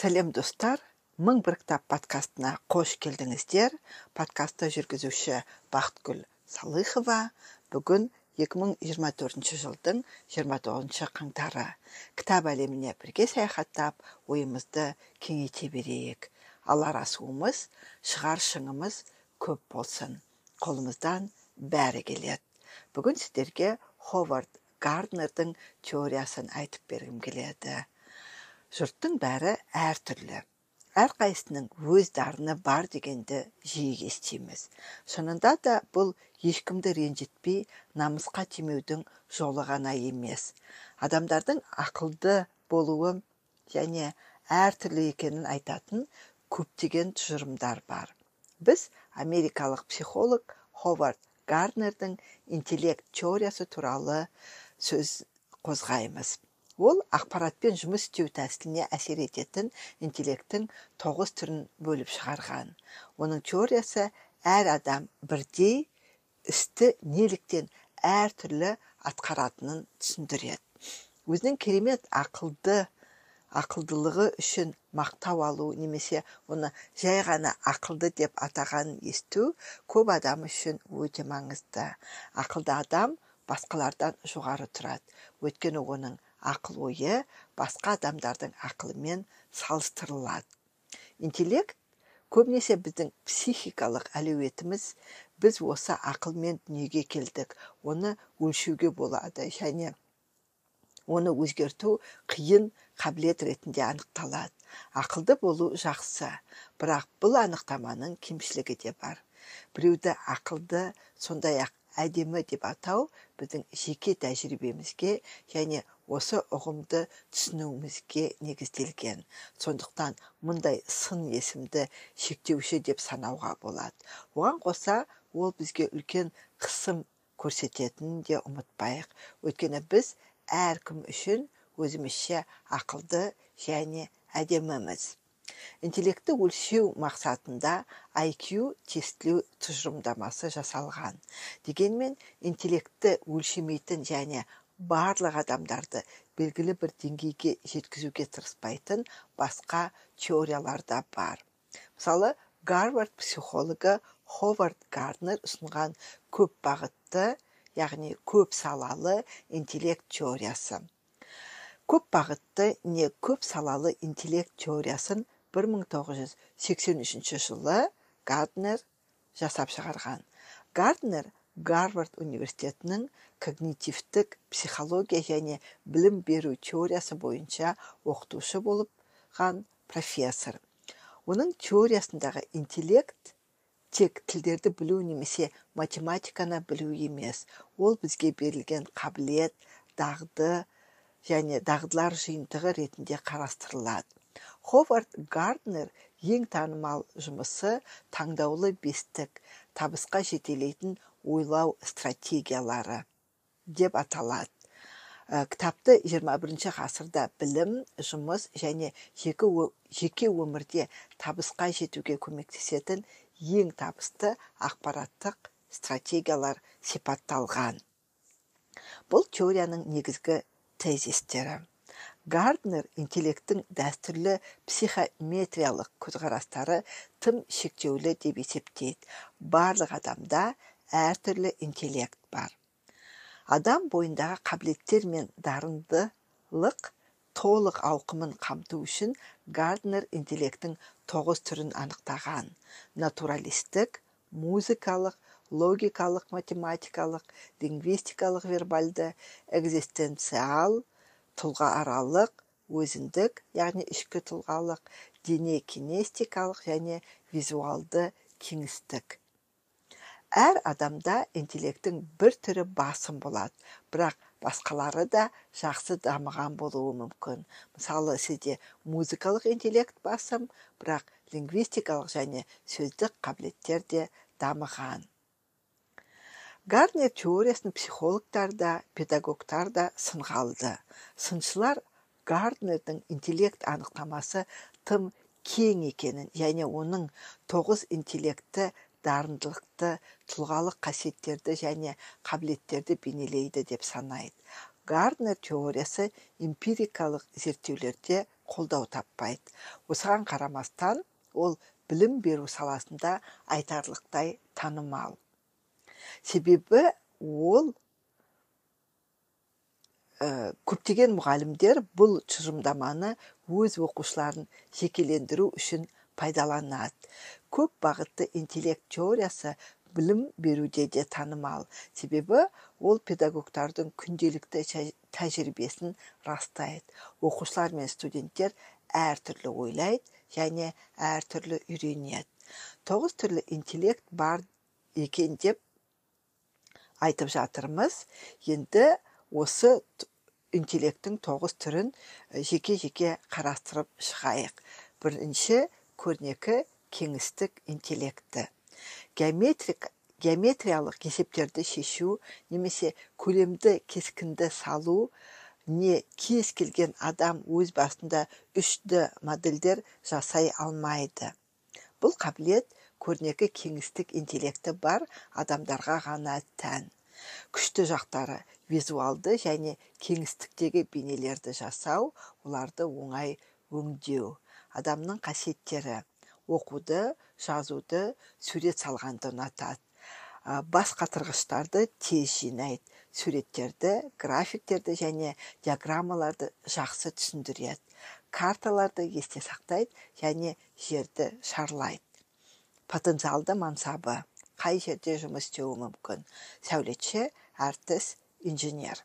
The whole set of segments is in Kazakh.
сәлем достар. Мың бір кітап подкастына қош келдіңіздер. Подкастты жүргізуші бақытгүл салыхова бүгін 2024 жылдың 29 қаңтары. Кітап әлеміне бірге саяхаттап ойымызды кеңейте берейік. Алар асуымыз шығар шыңымыз көп болсын. Қолымыздан бәрі келеді. Бүгін сіздерге ховард гарднердің теориясын айтып бергім келеді. Жұрттың бәрі әртүрлі әрқайсысының өз дарыны бар дегенді жиі естиміз. Шынында да бұл ешкімді ренжітпей намысқа тимеудің жолы ғана емес. Адамдардың ақылды болуы және әртүрлі екенін айтатын көптеген тұжырымдар бар. Біз америкалық психолог ховард гарднердің интеллект теориясы туралы сөз қозғаймыз. Ол ақпаратпен жұмыс істеу тәсіліне әсер ететін интеллекттің тоғыз түрін бөліп шығарған. Оның теориясы әр адам бірдей істі неліктен әртүрлі атқаратынын түсіндіреді. Өзінің керемет ақылды ақылдылығы үшін мақтау алу немесе оны жай ғана ақылды деп атағанын есту көп адам үшін өте маңызды. Ақылды адам басқалардан жоғары тұрады. Өйткені оның ақыл ойы басқа адамдардың ақылымен салыстырылады. Интеллект көбінесе біздің психикалық әлеуетіміз біз осы ақылмен дүниеге келдік оны өлшеуге болады және оны өзгерту қиын қабілет ретінде анықталады. Ақылды болу жақсы бірақ бұл анықтаманың кемшілігі де бар. Біреуді ақылды сондай ақ әдемі деп атау біздің жеке тәжірибемізге және осы ұғымды түсінуімізге негізделген. Сондықтан мұндай сын есімді шектеуші деп санауға болады. Оған қоса ол бізге үлкен қысым көрсететінін де ұмытпайық. Өйткені біз әркім үшін өзімізше ақылды және әдеміміз. Интеллектті өлшеу мақсатында IQ тестілеу тұжырымдамасы жасалған. Дегенмен интеллектті өлшемейтін және барлық адамдарды белгілі бір деңгейге жеткізуге тырыспайтын басқа теориялар да бар. Мысалы гарвард психологы ховард гарднер ұсынған көп бағытты яғни көп салалы интеллект теориясы. Көп бағытты не көп салалы интеллект теориясын 1983 жылы гарднер жасап шығарған. Гарднер гарвард университетінің когнитивтік психология және білім беру теориясы бойынша оқытушы болған профессор. Оның теориясындағы интеллект тек тілдерді білу немесе математиканы білу емес ол бізге берілген қабілет дағды және дағдылар жиынтығы ретінде қарастырылады. Ховард гарднер ең танымал жұмысы таңдаулы бестік табысқа жетелейтін ойлау стратегиялары деп аталады. Ә, кітапты 21 ғасырда білім жұмыс және жеке, жеке өмірде табысқа жетуге көмектесетін ең табысты ақпараттық стратегиялар сипатталған. Бұл теорияның негізгі тезистері. Гарднер интеллекттің дәстүрлі психометриялық көзқарастары тым шектеулі деп есептейді. Барлық адамда әртүрлі интеллект бар. Адам бойындағы қабілеттер мен дарындылық толық ауқымын қамту үшін гарднер интеллекттің тоғыз түрін анықтаған. Натуралистік музыкалық логикалық математикалық лингвистикалық вербальды экзистенциал тұлғааралық өзіндік яғни ішкі тұлғалық дене кинестикалық және визуалды кеңістік. Әр адамда интеллекттің бір түрі басым болады бірақ басқалары да жақсы дамыған болуы мүмкін. Мысалы сізде музыкалық интеллект басым бірақ лингвистикалық және сөздік қабілеттер де дамыған. Гарнер теориясын психологтар да педагогтар да сынға алды. Сыншылар гарднердің интеллект анықтамасы тым кең екенін және оның тоғыз интеллекті дарындылықты тұлғалық қасиеттерді және қабілеттерді бейнелейді деп санайды. Гарднер теориясы эмпирикалық зерттеулерде қолдау таппайды. Осыған қарамастан ол білім беру саласында айтарлықтай танымал. Себебі ол ә, көптеген мұғалімдер бұл тұжырымдаманы өз оқушыларын жекелендіру үшін пайдаланады. Көп бағытты интеллект теориясы білім беруде де танымал. Себебі ол педагогтардың күнделікті тәжірибесін растайды. Оқушылар мен студенттер әртүрлі ойлайды және әртүрлі үйренеді. Тоғыз түрлі интеллект бар екен деп айтып жатырмыз. Енді осы интеллекттің тоғыз түрін жеке жеке қарастырып шығайық. Бірінші көрнекі кеңістік интеллекті геометрик геометриялық есептерді шешу немесе көлемді кескінді салу не кез келген адам өз басында үшді модельдер жасай алмайды. Бұл қабілет көрнекі кеңістік интеллекті бар адамдарға ғана тән. Күшті жақтары визуалды және кеңістіктегі бейнелерді жасау оларды оңай өңдеу. Адамның қасиеттері. Оқуды жазуды сурет салғанды ұнатады. Бас қатырғыштарды тез жинайды. Суреттерді графиктерді және диаграммаларды жақсы түсіндіреді. Карталарды есте сақтайды және жерді шарлайды. Потенциалды мансабы. Қай жерде жұмыс істеуі мүмкін? Сәулетші әртіс инженер.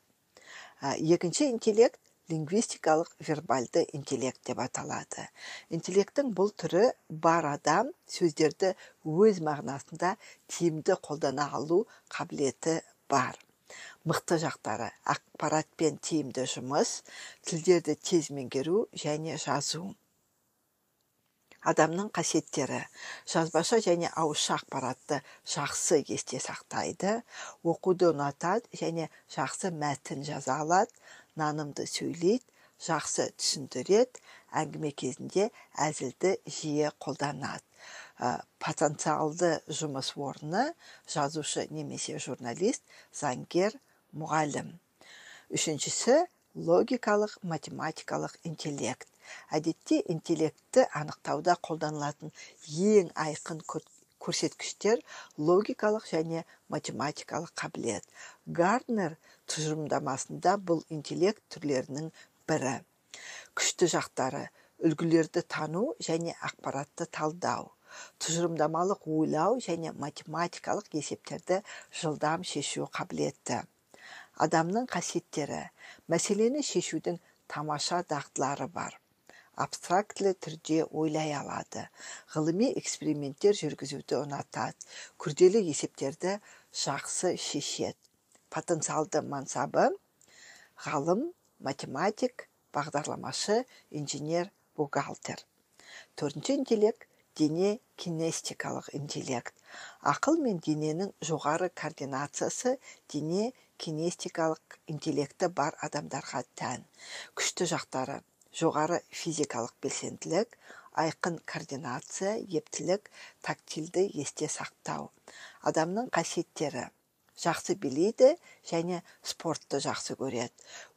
Екінші интеллект лингвистикалық вербальды интеллект деп аталады. Интеллекттің бұл түрі бар адам сөздерді өз мағынасында тиімді қолдана алу қабілеті бар. Мықты жақтары ақпаратпен тиімді жұмыс тілдерді тез меңгеру және жазу. Адамның қасиеттері жазбаша және ауызша ақпаратты жақсы есте сақтайды оқуды ұнатады және жақсы мәтін жаза алады нанымды сөйлейді жақсы түсіндіреді әңгіме кезінде әзілді жиі қолданады. Ә, потенциалды жұмыс орны жазушы немесе журналист заңгер мұғалім. Үшіншісі логикалық математикалық интеллект. Әдетте интеллектті анықтауда қолданылатын ең айқын көрсеткіштер логикалық және математикалық қабілет. Гарднер тұжырымдамасында бұл интеллект түрлерінің бірі. Күшті жақтары үлгілерді тану және ақпаратты талдау. Тұжырымдамалық ойлау және математикалық есептерді жылдам шешу қабілеті. Адамның қасиеттері. Мәселені шешудің тамаша дағдылары бар. Абстрактілі түрде ойлай алады. Ғылыми эксперименттер жүргізуді ұнатады. Күрделі есептерді жақсы шешеді. Потенциалды мансабы ғалым математик бағдарламашы инженер бухгалтер. Төртінші интеллект дене кинестикалық интеллект. Ақыл мен дененің жоғары координациясы дене кинестикалық интеллекті бар адамдарға тән. Күшті жақтары жоғары физикалық белсенділік айқын координация ептілік тактильді есте сақтау. Адамның қасиеттері жақсы билейді және спортты жақсы көреді.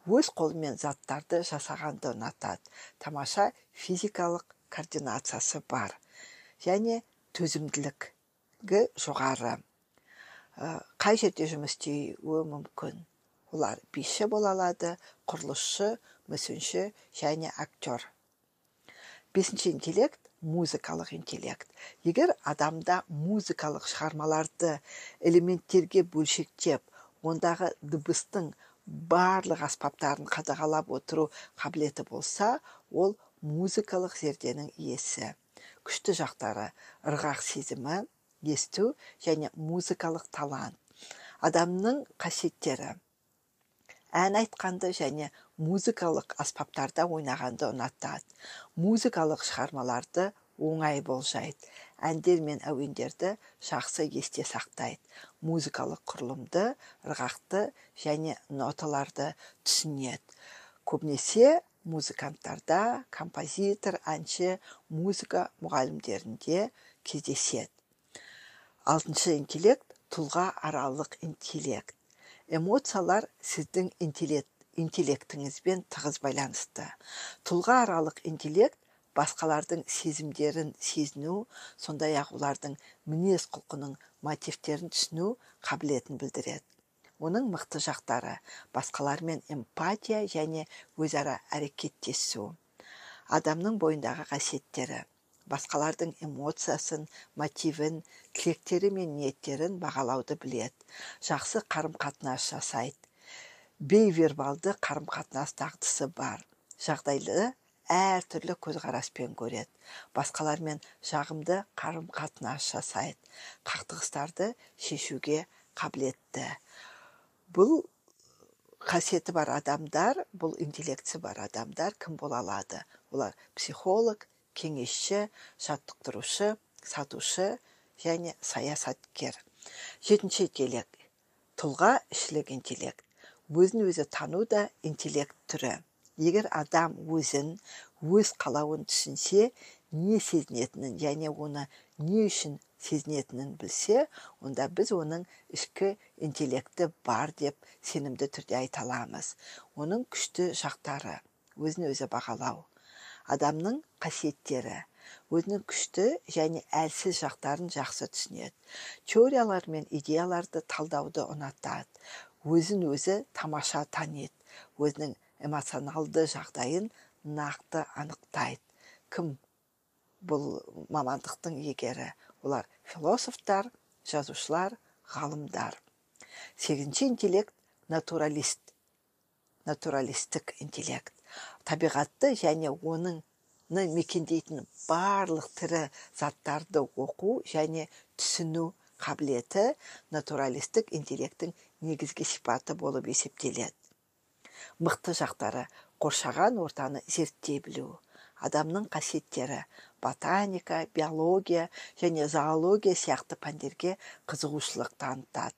Өз қолымен заттарды жасағанды ұнатады тамаша физикалық координациясы бар. Және төзімділігі жоғары. Қай жерде жұмыс істеуі мүмкін? Олар биші бола алады құрылысшы мүсінші және актер. Бесінші интеллект музыкалық интеллект. Егер адамда музыкалық шығармаларды элементтерге бөлшектеп ондағы дыбыстың барлық аспаптарын қадағалап отыру қабілеті болса ол музыкалық зерденің иесі. Күшті жақтары ырғақ сезімі есту және музыкалық талант. Адамның қасиеттері ән айтқанды және музыкалық аспаптарда ойнағанды ұнатады. Музыкалық шығармаларды оңай болжайды. Әндер мен әуендерді жақсы есте сақтайды. Музыкалық құрылымды ырғақты және ноталарды түсінеді. Көбінесе музыканттарда композитор әнші музыка мұғалімдерінде кездеседі. Алтыншы интеллект тұлға аралық интеллект. Эмоциялар сіздің интеллектіңізбен тығыз байланысты. Тұлға аралық интеллект басқалардың сезімдерін сезіну сондай ақ олардың мінез құлқының мотивтерін түсіну қабілетін білдіреді. Оның мықты жақтары басқалармен эмпатия және өзара әрекеттесу. Адамның бойындағы қасиеттері басқалардың эмоциясын мотивін тілектері мен ниеттерін бағалауды біледі. Жақсы қарым қатынас жасайды. Бейвербалды қарым қатынас дағдысы бар. Жағдайлы әртүрлі көзқараспен көреді. Басқалармен жағымды қарым қатынас жасайды. Қақтығыстарды шешуге қабілетті. Бұл қасиеті бар адамдар бұл интеллектісі бар адамдар кім бола алады? Олар психолог кеңесші жаттықтырушы сатушы және саясаткер. Жетінші интеллект. Тұлға ішілік интеллект. Өзін өзі тану да интеллект түрі. Егер адам өзін өз қалауын түсінсе не сезінетінін және оны не үшін сезінетінін білсе онда біз оның ішкі интеллекті бар деп сенімді түрде айта аламыз. Оның күшті жақтары. Өзін өзі бағалау. Адамның қасиеттері өзінің күшті және әлсіз жақтарын жақсы түсінеді. Теориялар мен идеяларды талдауды ұнатады. Өзін өзі тамаша таниды. Өзінің эмоционалды жағдайын нақты анықтайды. Кім бұл мамандықтың егері олар философтар жазушылар ғалымдар. Сегізінші интеллект натуралист. Натуралистік интеллект. Табиғатты және оның мекендейтін барлық тірі заттарды оқу және түсіну қабілеті натуралистік интеллекттің негізгі сипаты болып есептеледі. Мықты жақтары қоршаған ортаны зерттей білу адамның қасиеттері ботаника биология және зоология сияқты пәндерге қызығушылық танытады.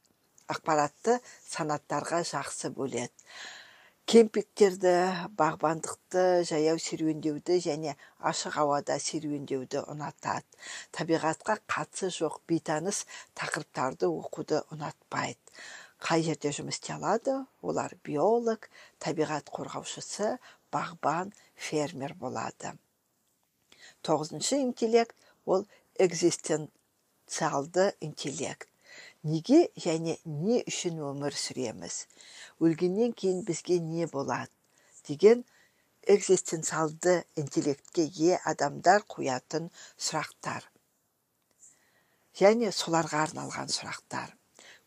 Ақпаратты санаттарға жақсы бөледі. Кемпингтерді бағбандықты жаяу серуендеуді және ашық ауада серуендеуді ұнатады. Табиғатқа қатысы жоқ бейтаныс тақырыптарды оқуды ұнатпайды. Қай жерде жұмыс істей алады? Олар биолог табиғат қорғаушысы бағбан фермер болады. Тоғызыншы интеллект ол экзистенциалды интеллект. Неге және не үшін өмір сүреміз? Өлгеннен кейін бізге не болады? Деген экзистенциалды интеллектке ие адамдар қоятын сұрақтар. Және соларға арналған сұрақтар.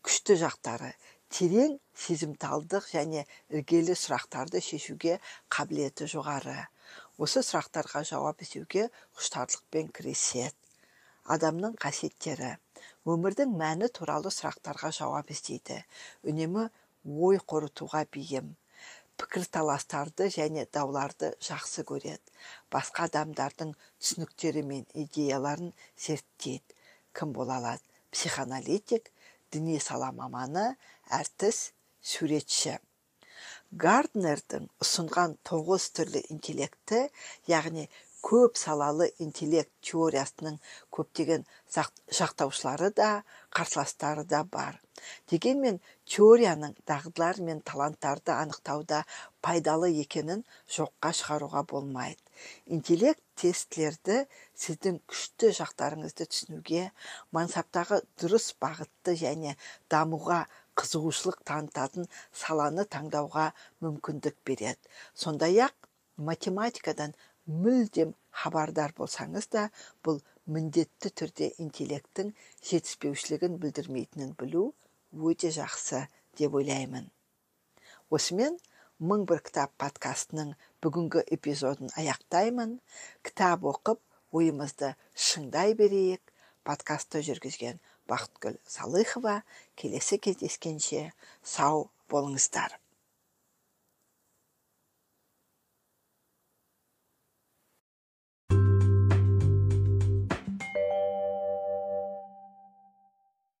Күшті жақтары. Терең сезімталдық және іргелі сұрақтарды шешуге қабілеті жоғары. Осы сұрақтарға жауап іздеуге құштарлықпен кіріседі. Адамның қасиеттері. Өмірдің мәні туралы сұрақтарға жауап іздейді. Үнемі ой қорытуға бейім пікірталастарды және дауларды жақсы көреді. Басқа адамдардың түсініктері мен идеяларын зерттейді. Кім бола алады? Психоаналитик діни сала маманы әртіс суретші. Гарднердің ұсынған тоғыз түрлі интеллекті яғни көп салалы интеллект теориясының көптеген жақтаушылары да қарсыластары да бар. Дегенмен теорияның дағдылар мен таланттарды анықтауда пайдалы екенін жоққа шығаруға болмайды. Интеллект тестілерді сіздің күшті жақтарыңызды түсінуге мансаптағы дұрыс бағытты және дамуға қызығушылық танытатын саланы таңдауға мүмкіндік береді. Сондай ақ математикадан мүлдем хабардар болсаңыз да бұл міндетті түрде интеллекттің жетіспеушілігін білдірмейтінін білу өте жақсы деп ойлаймын. Осымен мың бір кітап подкастының бүгінгі эпизодын аяқтаймын. Кітап оқып ойымызды шыңдай берейік. Подкастты жүргізген бақытгүл салыхова келесі кездескенше сау болыңыздар.